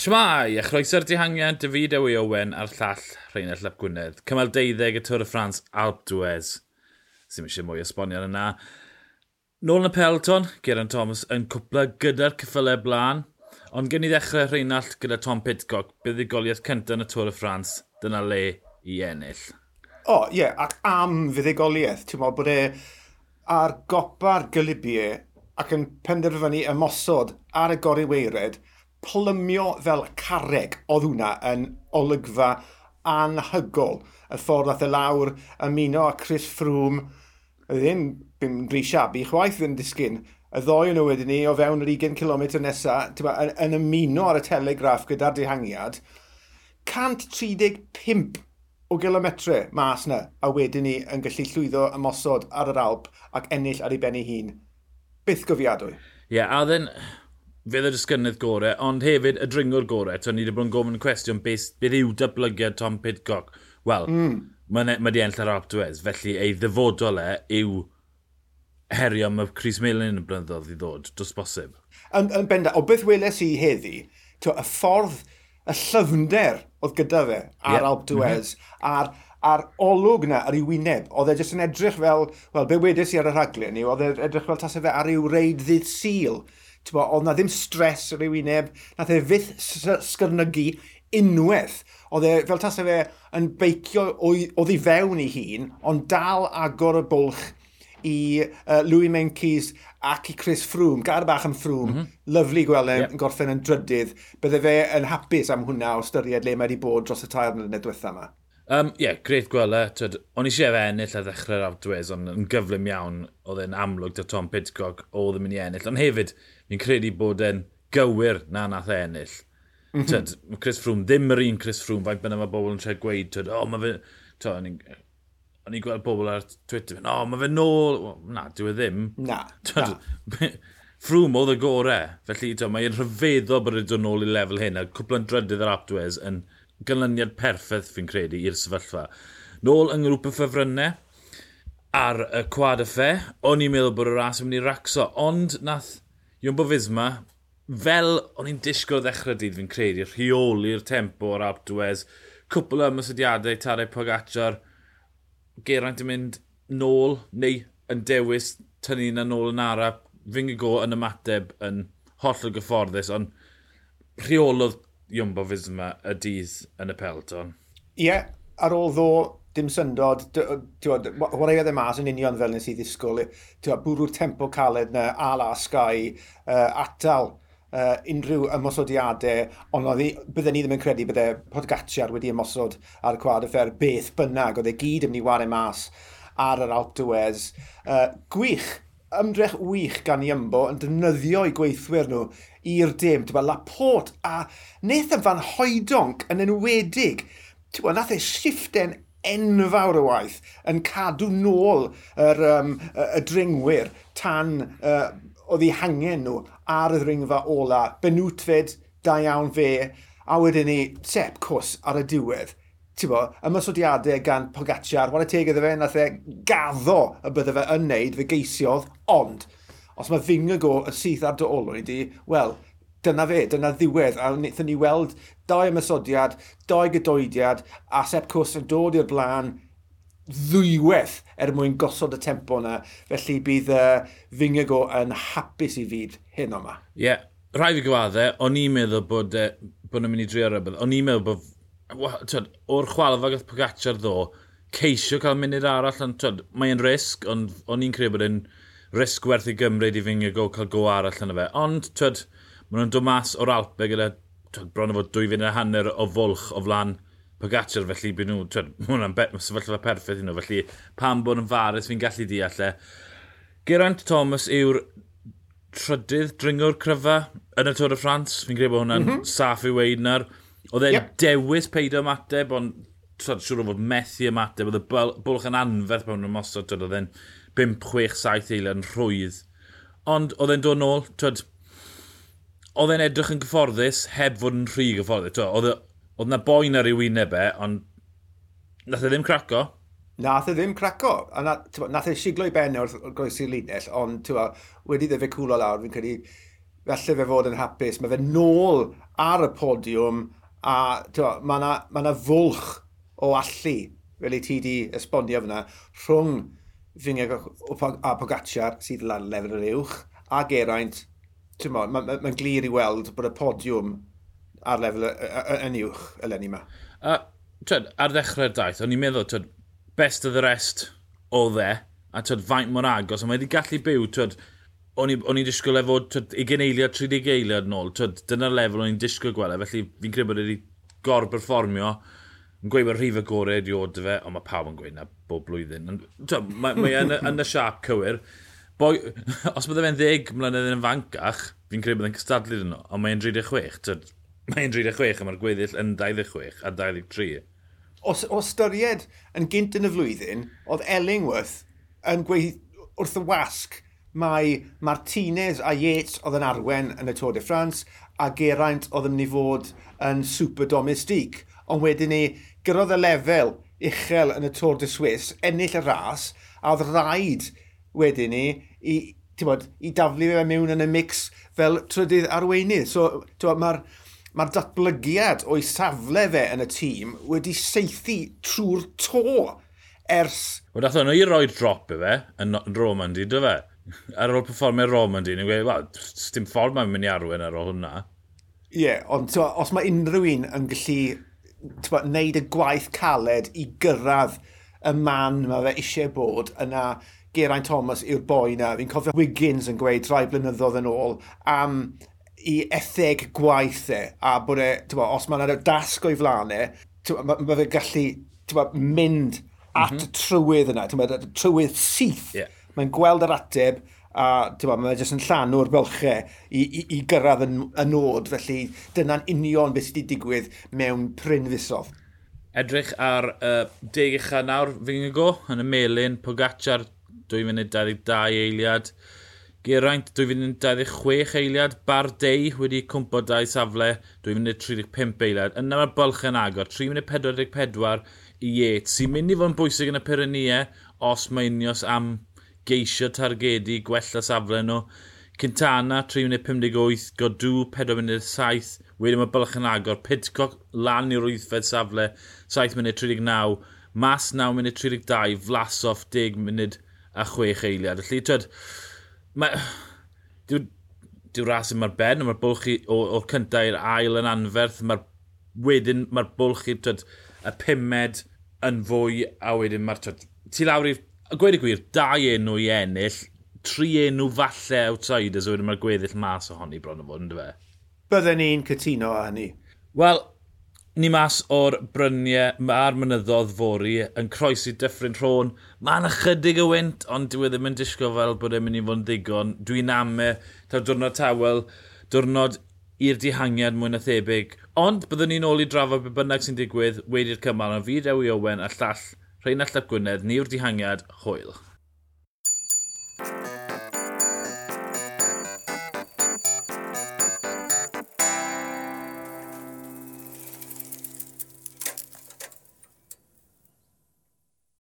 Shmai, a chroeso'r dihangiad, David Ewy Owen a'r llall Rheinald Lap Gwynedd. Cymal 12 y Tôr y Ffrans, Alp Dwez. Sym eisiau mwy esbonio yna. Nôl yn y Pelton, Geraint Thomas yn cwpla gyda'r cyffylau blaen. Ond gen i ddechrau Rheinald gyda Tom Pitcock, bydd i goliaeth cyntaf yn y Tôr y Ffrans, dyna le i ennill. O, oh, ie, yeah, ac am fuddugoliaeth, ti'n meddwl bod e ar gopa'r gylibiau ac yn penderfynu ymosod ar y gori weired, plymio fel carreg oedd hwnna yn olygfa anhygol. Y ffordd ath y e lawr ymuno a Chris Froome, ddim bim grisiabu chwaith yn disgyn. Y ddoi nhw wedyn ni o fewn yr 20 km nesaf yn, yn ymuno ar y telegraff gyda'r dehangiad. 135 o gilometre mas na a wedyn ni yn gallu llwyddo ymosod ar yr Alp ac ennill ar ei ben ei hun. Byth gofiadwy. Ie, yeah, a ddyn fydd y disgynydd gorau, ond hefyd y dringwr gorau. Tw, ni wedi bod yn gofyn y cwestiwn beth, yw dyblygiad Tom Pidcock. Wel, mm. mae di enll ar Aptwes, felly ei ddyfodol e yw herio am y Chris Millen yn y blynyddoedd i ddod, dos bosib. Yn, yn benda, o beth weles i heddi, to, y ffordd, y llyfnder oedd gyda fe ar yep. Alp Dwez, mm -hmm. a'r, a'r olwg na, ar ei wyneb, oedd e jyst yn edrych fel, wel, be wedes i ar y rhaglen ni, oedd e edrych fel tasau fe ar ei wreid ddydd syl bo, oedd na ddim stres yr ei wyneb, nath e fydd sgyrnygu unwaith. Oedd e, fel tas fe yn beicio oedd i fewn i hun, ond dal agor y bwlch i uh, Louis Menkes ac i Chris Froome, gar bach am Froome, mm -hmm. lyflu gweld e'n yep. gorffen yn drydydd. Bydde fe yn hapus am hwnna o styried le mae wedi bod dros y tair mlynedd diwetha yma. Ie, um, yeah, greit gweld e. O'n eisiau fe ennill a ddechrau'r awdwys, ond yn gyflym iawn oedd e'n amlwg da Tom Pidcock oedd yn mynd i ennill. Ond hefyd, fi'n credu bod e'n gywir na nath e ennill. Mm -hmm. Tyd, Chris Froome, ddim yr un Chris Froome, faint bynnag mae bobl yn tre gweud, tyd, o, oh, mae fe... To, o'n i'n gweld pobl ar Twitter, o, oh, mae fe nôl... Na, dyw e ddim. Na, tyd, na. Froome oedd y gorau, felly to, mae'n rhyfeddo bod wedi dod nôl i lefel hyn, a cwpl yn drydydd ar Aptwes yn ganlyniad perffaith fi'n credu i'r sefyllfa. Nôl yng ngrwp y Ffefrynnau, ar y quad y fe, o'n i'n meddwl bod y ras yn mynd i racso, ond nath Jumbo Fisma, fel o'n i'n disgwyl ddechrau dydd fi'n credu, rheoli'r tempo o'r Alpdwes, cwpl o ymwysodiadau, Tarau Pogacar, Geraint yn mynd nôl neu yn dewis tynnu na nôl yn ara, fi'n go yn ymateb yn holl o gyfforddus, ond rheolodd Jumbo Fisma y dydd yn y pelton. Ie, yeah, ar ôl ddo dim syndod, tiwod, warae ddim mas yn union fel nes i ddisgwyl, bwrw'r tempo caled na, ala Sky, uh, atal uh, unrhyw ymosodiadau, ond oedd bydden ni ddim yn credu bydde Podgatiar wedi ymosod ar cwad y ffer beth bynnag, oedd e gyd yn mynd i wario mas ar yr Alpe d'Huez. Uh, gwych, ymdrech wych gan Iambo yn defnyddio i gweithwyr nhw i'r dim. Ti'n Laport a wnaeth yn fan hoedonc yn enwedig. Ti'n nath e shifte'n enfawr y waith yn cadw nôl yr, um, y dringwyr tan uh, oedd ei hangen nhw ar y ddringfa ola. Benwtfed, da iawn fe, a wedyn ni sep cws ar y diwedd. Bo, ymysodiadau gan Pogacar, wala teg iddo fe, nath e gaddo y bydde fe yn neud, fe geisiodd, ond os mae Fingago y syth ar dy olwyd i, wel, dyna fe, dyna ddiwedd, a wnaethon ni weld dau ymysodiad, dau gydoediad, a Sepp Cws yn dod i'r blaen ddwywedd er mwyn gosod y tempo yna, felly bydd uh, Fingago yn hapus i fyd hyn o'ma. Ie, yeah. rhaid fi gyfaddau, o'n i'n meddwl bod, e, bod nhw'n mynd i drio rybydd, o'n i'n meddwl bod, tyd, o'r chwalfa gath Pogacar ddo, ceisio cael munud arall, ond mae'n risg, ond o'n i'n credu bod e'n risg werth i gymryd i Fingago cael go arall yna fe, ond tyd, Maen nhw'n dod mas o'r Alpe gyda bron o fod dwy funud a hanner o fwlch o flan Pogacar, felly byd nhw, twyd, mae hwnna'n sefyllfa perffaith i nhw, felly pam bod yn farus fi'n gallu deall e. Geraint Thomas yw'r trydydd dringwr cryfa yn y Tôr y Ffrans. Fi'n credu bod hwnna'n mm -hmm. saff i weid na'r. Oedd e'n yep. dewis peidio ymateb, ond twyd, siŵr o fod methu ymateb. Oedd y bwlch yn anferth pan nhw'n mosod, oedd e'n 5, 6, 7 eiliad yn rhwydd. Ond oedd e'n dod nôl, twyd, oedd e'n edrych yn gyfforddus heb fod yn rhy gyfforddus. Oedd na boen ar ei wyneb e, ond nath e ddim craco. Nath e ddim craco. A na, nath e siglo i ben wrth groes i'r linell, ond tywa, wedi ddefe cwlo lawr, fi'n credu felly fe fod yn hapus. Mae fe nôl ar y podiwm a mae yna ma, na, ma fwlch o allu, fel i ti di esbonio fyna, rhwng Fyngeg a Pogacar sydd lan lefel yr uwch, a Geraint mae'n ma, ma, glir i weld bod y podiwm ar lefel yn uwch eleni yma. A, twyd, ar ddechrau'r daith, o'n i'n meddwl, twyd, best of the rest o dde, a twyd, faint mor agos, a mae wedi gallu byw, twyd, o'n i'n disgwyl e fod 20 eiliad, 30 eiliad yn ôl, twyd, dyna'r lefel o'n i'n disgwyl gweld, e, felly fi'n credu bod e wedi gorberfformio, yn gweud bod rhif y gorau erioed fe, ond mae pawb yn gweud na bob blwyddyn. Mae, mae yn, yn y siap cywir, boi, os bydde fe'n 10 mlynedd yn fancach, fi'n credu bydde'n cystadlu dyn nhw, ond mae'n 36, mae'n 36 a mae'r gweddill yn 26 a 23. O, o styried yn gynt yn y flwyddyn, oedd Ellingworth yn gweud wrth y wasg mae Martinez a Yates oedd yn arwen yn y Tour de France a Geraint oedd yn mynd i fod yn super domestig. Ond wedyn ni, gyrodd y lefel uchel yn y Tour de Suisse, ennill y ras, a oedd rhaid wedyn ni i, bod, i daflu fe mewn yn y mix fel trydydd arweinydd. So, mae'r mae'r datblygiad o'i safle fe yn y tîm wedi seithi trwy'r to ers... Wel, dath nhw i roi drop i fe, yn Roman di, dy fe? Ar ôl performio Roman di, ni'n gweud, wel, dim ffordd mae'n mynd i arwen ar ôl hwnna. Ie, yeah, ond twa, os mae unrhyw un yn gallu twa, neud y gwaith caled i gyrraedd y man mae fe eisiau bod yna Geraint Thomas yw'r boi na. Fi'n cofio Wiggins yn gweud rhai blynyddoedd yn ôl am i etheg gwaith e, a bod e, bo, os mae'n ar dasg o'i flanau, e, mae ma fe gallu bo, mynd at mm -hmm. y trywydd yna, bo, trywydd syth. Yeah. Mae'n gweld yr ateb, a bo, mae jyst yn llanw'r bylchau i, i, i gyrraedd yn, y nod, felly dyna'n union beth sydd wedi digwydd mewn pryn fusodd. Edrych ar uh, deg eich nawr, fi'n go, yn y melin, Pogacar 2 munud 22 eiliad. Geraint 2 funud 26 eiliad. Bardei wedi cwmpo 2 safle 2 funud 35 eiliad. Yna mae'r bylch yn agor. 3 44 i Yates sy'n mynd i fod yn bwysig yn y Pyrenia os mae unios am geisio targedu gwella safle nhw. Cintana 3 munud 58, Godw 4 munud 7, wedyn mae Bylch yn agor, Pidcock lan i'r wythfed safle 7 munud 39, Mas 9 munud 32, Vlasov 10 munud a chwech eiliad. Felly, twyd, mae... Dyw, dyw ras yn mae'r ben, mae'r bwlch i, o, or cyntaf i'r ail yn anferth, mae'r wedyn mae'r bwlch i, twyd, y pumed yn fwy, a wedyn mae'r, twyd, ti lawr i, gweud y gwir, dau enw i ennill, tri enw falle outsiders, a wedyn mae'r gweddill mas ohoni bron o fod, ynddo fe? Bydden ni'n cytuno â hynny. Wel, ni mas o'r bryniau mae'r mynyddodd fori yn croesi dyffryn rhôn. Mae'n ychydig y wynt, ond dwi e ddim yn disgo fel bod e'n mynd i fod yn ddigon. Dwi'n ame, taw diwrnod tawel, diwrnod i'r dihangiad mwy na thebyg. Ond byddwn ni'n ôl i drafod be bynnag sy'n digwydd wedi'r cymal. Ond fi Dewi Owen a llall Rhain Allap Gwynedd, ni yw'r dihangiad, hwyl.